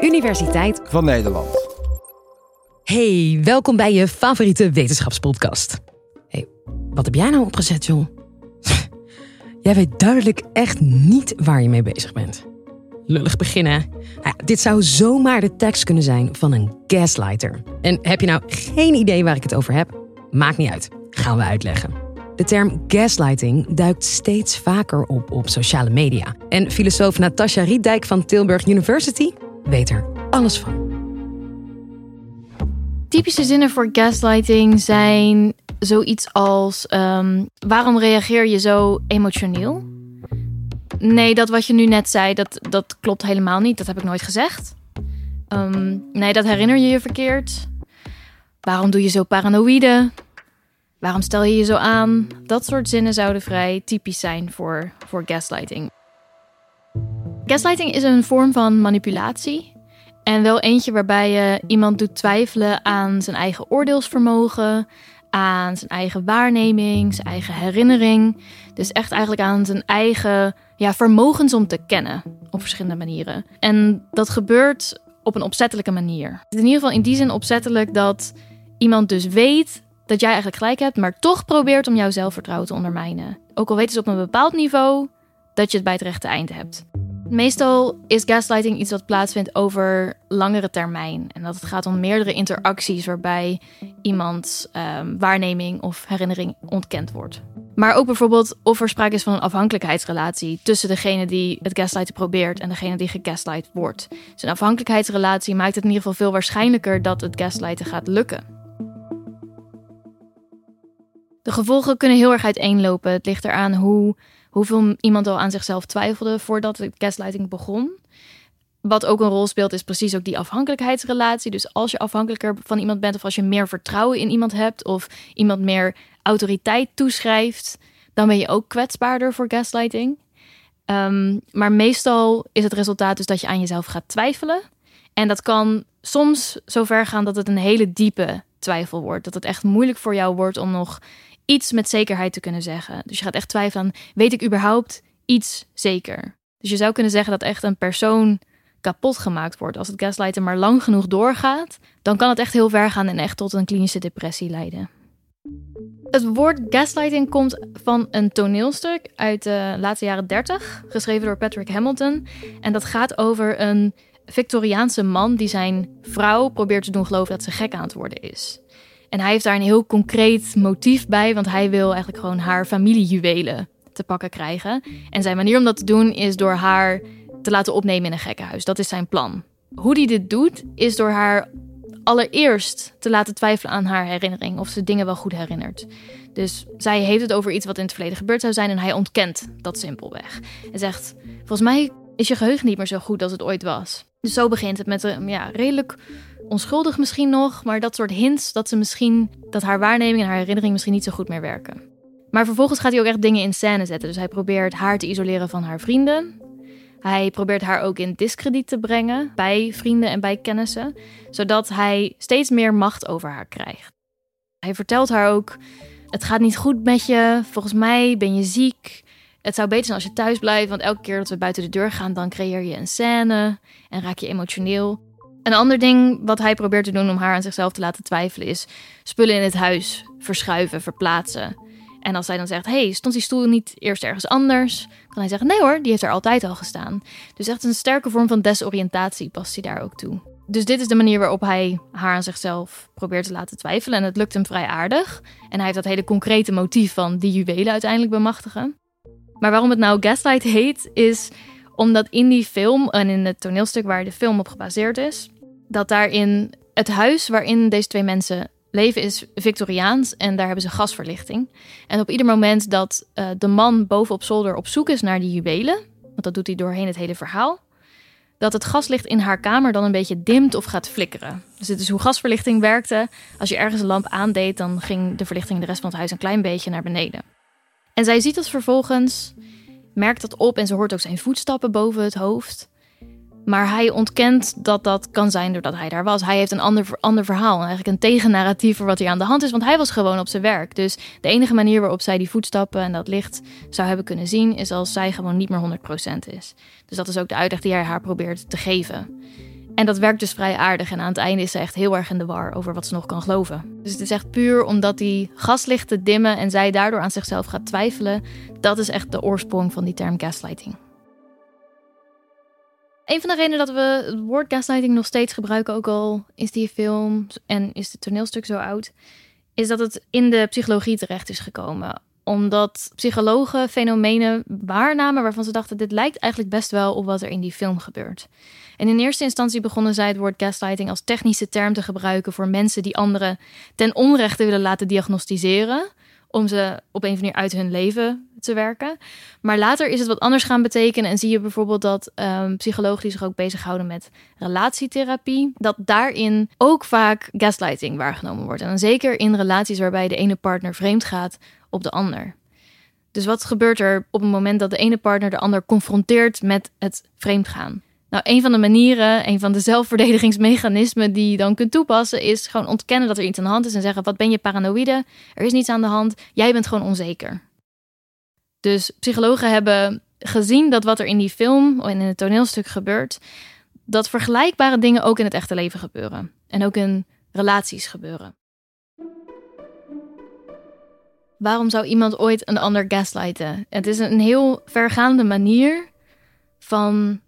Universiteit van Nederland. Hey, welkom bij je favoriete wetenschapspodcast. Hey, wat heb jij nou opgezet, joh? jij weet duidelijk echt niet waar je mee bezig bent. Lullig beginnen. Nou ja, dit zou zomaar de tekst kunnen zijn van een gaslighter. En heb je nou geen idee waar ik het over heb? Maakt niet uit. Gaan we uitleggen. De term gaslighting duikt steeds vaker op op sociale media. En filosoof Natasha Riedijk van Tilburg University weet er alles van. Typische zinnen voor gaslighting zijn zoiets als: ehm, waarom reageer je zo emotioneel? Nee, dat wat je nu net zei, dat, dat klopt helemaal niet. Dat heb ik nooit gezegd. Ehm, nee, dat herinner je je verkeerd. Waarom doe je zo paranoïde? Waarom stel je je zo aan? Dat soort zinnen zouden vrij typisch zijn voor, voor gaslighting. Gaslighting is een vorm van manipulatie. En wel eentje waarbij je iemand doet twijfelen aan zijn eigen oordeelsvermogen, aan zijn eigen waarneming, zijn eigen herinnering. Dus echt eigenlijk aan zijn eigen ja, vermogens om te kennen op verschillende manieren. En dat gebeurt op een opzettelijke manier. In ieder geval in die zin opzettelijk dat iemand dus weet dat jij eigenlijk gelijk hebt, maar toch probeert om jouw zelfvertrouwen te ondermijnen. Ook al weten ze op een bepaald niveau dat je het bij het rechte eind hebt. Meestal is gaslighting iets wat plaatsvindt over langere termijn. En dat het gaat om meerdere interacties waarbij iemands um, waarneming of herinnering ontkend wordt. Maar ook bijvoorbeeld of er sprake is van een afhankelijkheidsrelatie tussen degene die het gaslighten probeert en degene die gegaslight wordt. Dus een afhankelijkheidsrelatie maakt het in ieder geval veel waarschijnlijker dat het gaslighten gaat lukken. De gevolgen kunnen heel erg uiteenlopen. Het ligt eraan hoe hoeveel iemand al aan zichzelf twijfelde voordat de gaslighting begon. Wat ook een rol speelt, is precies ook die afhankelijkheidsrelatie. Dus als je afhankelijker van iemand bent, of als je meer vertrouwen in iemand hebt, of iemand meer autoriteit toeschrijft, dan ben je ook kwetsbaarder voor gaslighting. Ehm, maar meestal is het resultaat dus dat je aan jezelf gaat twijfelen. En dat kan soms zo ver gaan dat het een hele diepe twijfel wordt. Dat het echt moeilijk voor jou wordt om nog iets met zekerheid te kunnen zeggen. Dus je gaat echt twijfelen weet ik überhaupt iets zeker? Dus je zou kunnen zeggen dat echt een persoon kapot gemaakt wordt. Als het gaslighten maar lang genoeg doorgaat, dan kan het echt heel ver gaan en echt tot een klinische depressie leiden. Het woord gaslighting komt van een toneelstuk uit de laatste jaren 30, geschreven door Patrick Hamilton. En dat gaat over een Victoriaanse man die zijn vrouw probeert te doen geloven dat ze gek aan het worden is. En hij heeft daar een heel concreet motief bij, want hij wil eigenlijk gewoon haar familiejuwelen te pakken krijgen. En zijn manier om dat te doen is door haar te laten opnemen in een gekkenhuis. Dat is zijn plan. Hoe hij dit doet, is door haar allereerst te laten twijfelen aan haar herinnering, of ze dingen wel goed herinnert. Dus zij heeft het over iets wat in het verleden gebeurd zou zijn en hij ontkent dat simpelweg. Hij zegt: Volgens mij is je geheugen niet meer zo goed als het ooit was. Dus zo begint het met een ja, redelijk onschuldig misschien nog, maar dat soort hints dat ze misschien dat haar waarneming en haar herinnering misschien niet zo goed meer werken. Maar vervolgens gaat hij ook echt dingen in scène zetten. Dus hij probeert haar te isoleren van haar vrienden. Hij probeert haar ook in discrediet te brengen bij vrienden en bij kennissen, zodat hij steeds meer macht over haar krijgt. Hij vertelt haar ook: Het gaat niet goed met je, volgens mij ben je ziek. Het zou beter zijn als je thuis blijft, want elke keer dat we buiten de deur gaan, dan creëer je een scène en raak je emotioneel. Een ander ding wat hij probeert te doen om haar aan zichzelf te laten twijfelen is spullen in het huis verschuiven, verplaatsen. En als zij dan zegt: hey, stond die stoel niet eerst ergens anders? Kan hij zeggen: nee hoor, die heeft er altijd al gestaan. Dus echt een sterke vorm van desoriëntatie past hij daar ook toe. Dus dit is de manier waarop hij haar aan zichzelf probeert te laten twijfelen. En het lukt hem vrij aardig. En hij heeft dat hele concrete motief van die juwelen uiteindelijk bemachtigen. Maar waarom het nou Gaslight heet, is omdat in die film en in het toneelstuk waar de film op gebaseerd is, dat daarin het huis waarin deze twee mensen leven is Victoriaans en daar hebben ze gasverlichting. En op ieder moment dat uh, de man boven op zolder op zoek is naar die juwelen, want dat doet hij doorheen het hele verhaal, dat het gaslicht in haar kamer dan een beetje dimt of gaat flikkeren. Dus dit is hoe gasverlichting werkte. Als je ergens een lamp aandeed, dan ging de verlichting in de rest van het huis een klein beetje naar beneden. En zij ziet dat vervolgens merkt dat op en ze hoort ook zijn voetstappen boven het hoofd. Maar hij ontkent dat dat kan zijn doordat hij daar was. Hij heeft een ander, ander verhaal, eigenlijk een tegennarratief voor wat hier aan de hand is, want hij was gewoon op zijn werk. Dus de enige manier waarop zij die voetstappen en dat licht zou hebben kunnen zien, is als zij gewoon niet meer 100% is. Dus dat is ook de uitleg die hij haar probeert te geven. En dat werkt dus vrij aardig. En aan het einde is ze echt heel erg in de war over wat ze nog kan geloven. Dus het is echt puur omdat die gaslichten dimmen en zij daardoor aan zichzelf gaat twijfelen. Dat is echt de oorsprong van die term gaslighting. Een van de redenen dat we het woord gaslighting nog steeds gebruiken, ook al is die film en is het toneelstuk zo oud, is dat het in de psychologie terecht is gekomen. Omdat psychologen fenomenen waarnamen waarvan ze dachten: dit lijkt eigenlijk best wel op wat er in die film gebeurt. En in eerste instantie begonnen zij het woord gaslighting als technische term te gebruiken voor mensen die anderen ten onrechte willen laten diagnosticeren. Om ze op een of andere manier uit hun leven te werken. Maar later is het wat anders gaan betekenen. En zie je bijvoorbeeld dat um, psychologen die zich ook bezighouden met relatietherapie, dat daarin ook vaak gaslighting waargenomen wordt. En zeker in relaties waarbij de ene partner vreemd gaat op de ander. Dus wat gebeurt er op het moment dat de ene partner de ander confronteert met het vreemdgaan? Nou, een van de manieren, een van de zelfverdedigingsmechanismen die je dan kunt toepassen, is gewoon ontkennen dat er iets aan de hand is en zeggen: Wat ben je paranoïde? Er is niets aan de hand. Jij bent gewoon onzeker. Dus psychologen hebben gezien dat wat er in die film en in het toneelstuk gebeurt, dat vergelijkbare dingen ook in het echte leven gebeuren. En ook in relaties gebeuren. Waarom zou iemand ooit een ander gaslighten? Het is een heel vergaande manier van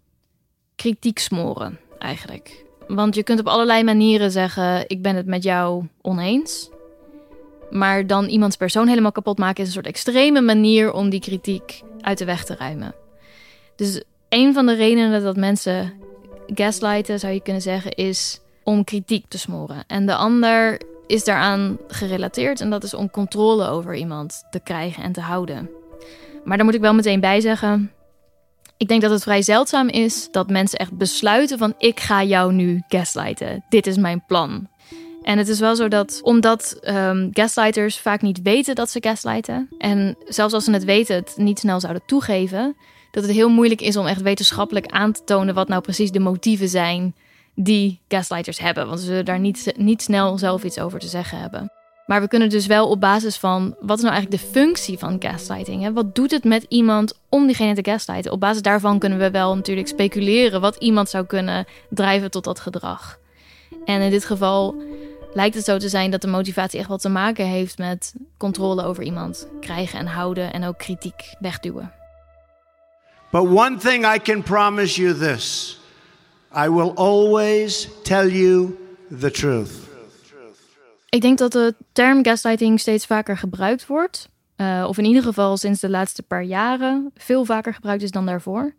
kritiek smoren, eigenlijk. Want je kunt op allerlei manieren zeggen: Ik ben het met jou oneens. Maar dan iemands persoon helemaal kapot maken is een soort extreme manier om die kritiek uit de weg te ruimen. Dus een van de redenen dat mensen gaslighten, zou je kunnen zeggen, is om kritiek te smoren. En de ander is daaraan gerelateerd en dat is om controle over iemand te krijgen en te houden. Maar daar moet ik wel meteen bij zeggen. Ik denk dat het vrij zeldzaam is dat mensen echt besluiten van ik ga jou nu gaslighten. Dit is mijn plan. En het is wel zo dat, omdat um, gaslighters vaak niet weten dat ze gaslighten, en zelfs als ze het weten, het niet snel zouden toegeven, dat het heel moeilijk is om echt wetenschappelijk aan te tonen wat nou precies de motieven zijn die gaslighters hebben. Want ze zullen daar niet, niet snel zelf iets over te zeggen hebben. Maar we kunnen dus wel op basis van wat is nou eigenlijk de functie van gaslighting? Hè? Wat doet het met iemand om diegene te gaslighten? Op basis daarvan kunnen we wel natuurlijk speculeren wat iemand zou kunnen drijven tot dat gedrag. En in dit geval lijkt het zo te zijn dat de motivatie echt wat te maken heeft met controle over iemand krijgen en houden en ook kritiek wegduwen. But one thing I can promise you this. I will always tell you the truth. Ik denk dat de term gaslighting steeds vaker gebruikt wordt. Uh, of in ieder geval sinds de laatste paar jaren veel vaker gebruikt is dan daarvoor.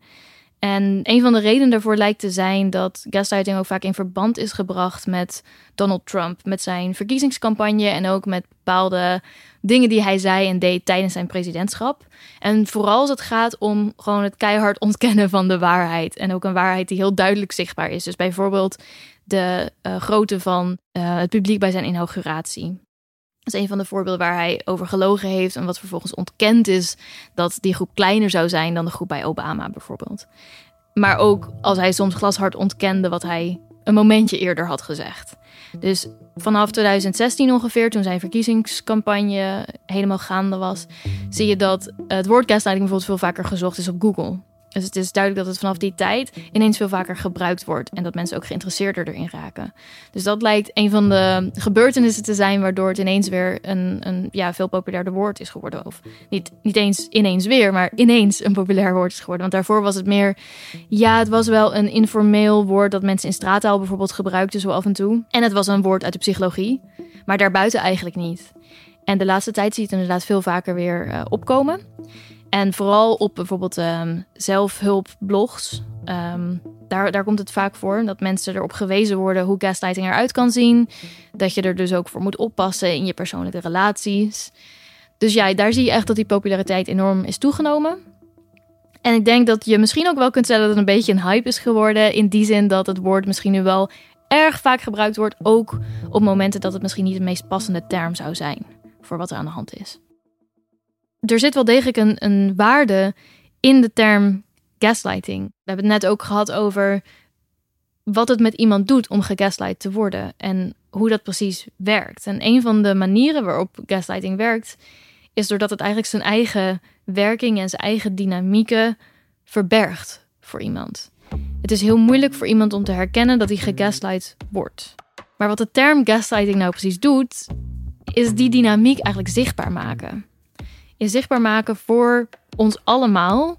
En een van de redenen daarvoor lijkt te zijn dat gaslighting ook vaak in verband is gebracht met Donald Trump, met zijn verkiezingscampagne en ook met bepaalde dingen die hij zei en deed tijdens zijn presidentschap. En vooral als het gaat om gewoon het keihard ontkennen van de waarheid. En ook een waarheid die heel duidelijk zichtbaar is. Dus bijvoorbeeld de uh, grootte van uh, het publiek bij zijn inauguratie. Dat is een van de voorbeelden waar hij over gelogen heeft en wat vervolgens ontkend is dat die groep kleiner zou zijn dan de groep bij Obama bijvoorbeeld. Maar ook als hij soms glashard ontkende wat hij een momentje eerder had gezegd. Dus vanaf 2016 ongeveer, toen zijn verkiezingscampagne helemaal gaande was, zie je dat het woord gaslighting bijvoorbeeld veel vaker gezocht is op Google. Dus het is duidelijk dat het vanaf die tijd ineens veel vaker gebruikt wordt en dat mensen ook geïnteresseerder erin raken. Dus dat lijkt een van de gebeurtenissen te zijn waardoor het ineens weer een, een ja, veel populairder woord is geworden. Of niet, niet eens ineens weer, maar ineens een populair woord is geworden. Want daarvoor was het meer, ja, het was wel een informeel woord dat mensen in straattaal bijvoorbeeld gebruikten zo af en toe. En het was een woord uit de psychologie, maar daarbuiten eigenlijk niet. En de laatste tijd zie je het inderdaad veel vaker weer uh, opkomen. En vooral op bijvoorbeeld um, zelfhulpblogs. Um, daar, daar komt het vaak voor dat mensen erop gewezen worden hoe gaslighting eruit kan zien. Dat je er dus ook voor moet oppassen in je persoonlijke relaties. Dus ja, daar zie je echt dat die populariteit enorm is toegenomen. En ik denk dat je misschien ook wel kunt stellen dat het een beetje een hype is geworden. In die zin dat het woord misschien nu wel erg vaak gebruikt wordt. Ook op momenten dat het misschien niet de meest passende term zou zijn voor wat er aan de hand is er zit wel degelijk een, een waarde in de term gaslighting. We hebben het net ook gehad over wat het met iemand doet om gegaslight te worden en hoe dat precies werkt. En een van de manieren waarop gaslighting werkt, is doordat het eigenlijk zijn eigen werking en zijn eigen dynamieken verbergt voor iemand. Het is heel moeilijk voor iemand om te herkennen dat hij gegaslight wordt. Maar wat de term gaslighting nou precies doet, is die dynamiek eigenlijk zichtbaar maken. Is zichtbaar maken voor ons allemaal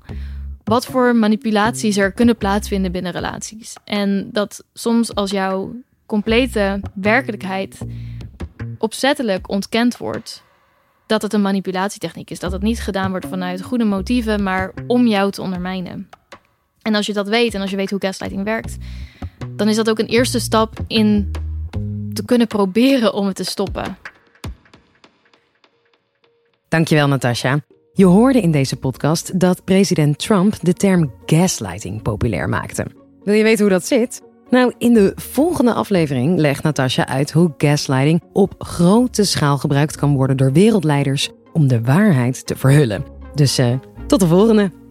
wat voor manipulaties er kunnen plaatsvinden binnen relaties. En dat soms als jouw complete werkelijkheid opzettelijk ontkend wordt, dat het een manipulatietechniek is. Dat het niet gedaan wordt vanuit goede motieven, maar om jou te ondermijnen. En als je dat weet en als je weet hoe gaslighting werkt, dan is dat ook een eerste stap in te kunnen proberen om het te stoppen. Dankjewel, Natasha. Je hoorde in deze podcast dat president Trump de term gaslighting populair maakte. Wil je weten hoe dat zit? Nou, in de volgende aflevering legt Natasha uit hoe gaslighting op grote schaal gebruikt kan worden door wereldleiders om de waarheid te verhullen. Dus uh, tot de volgende!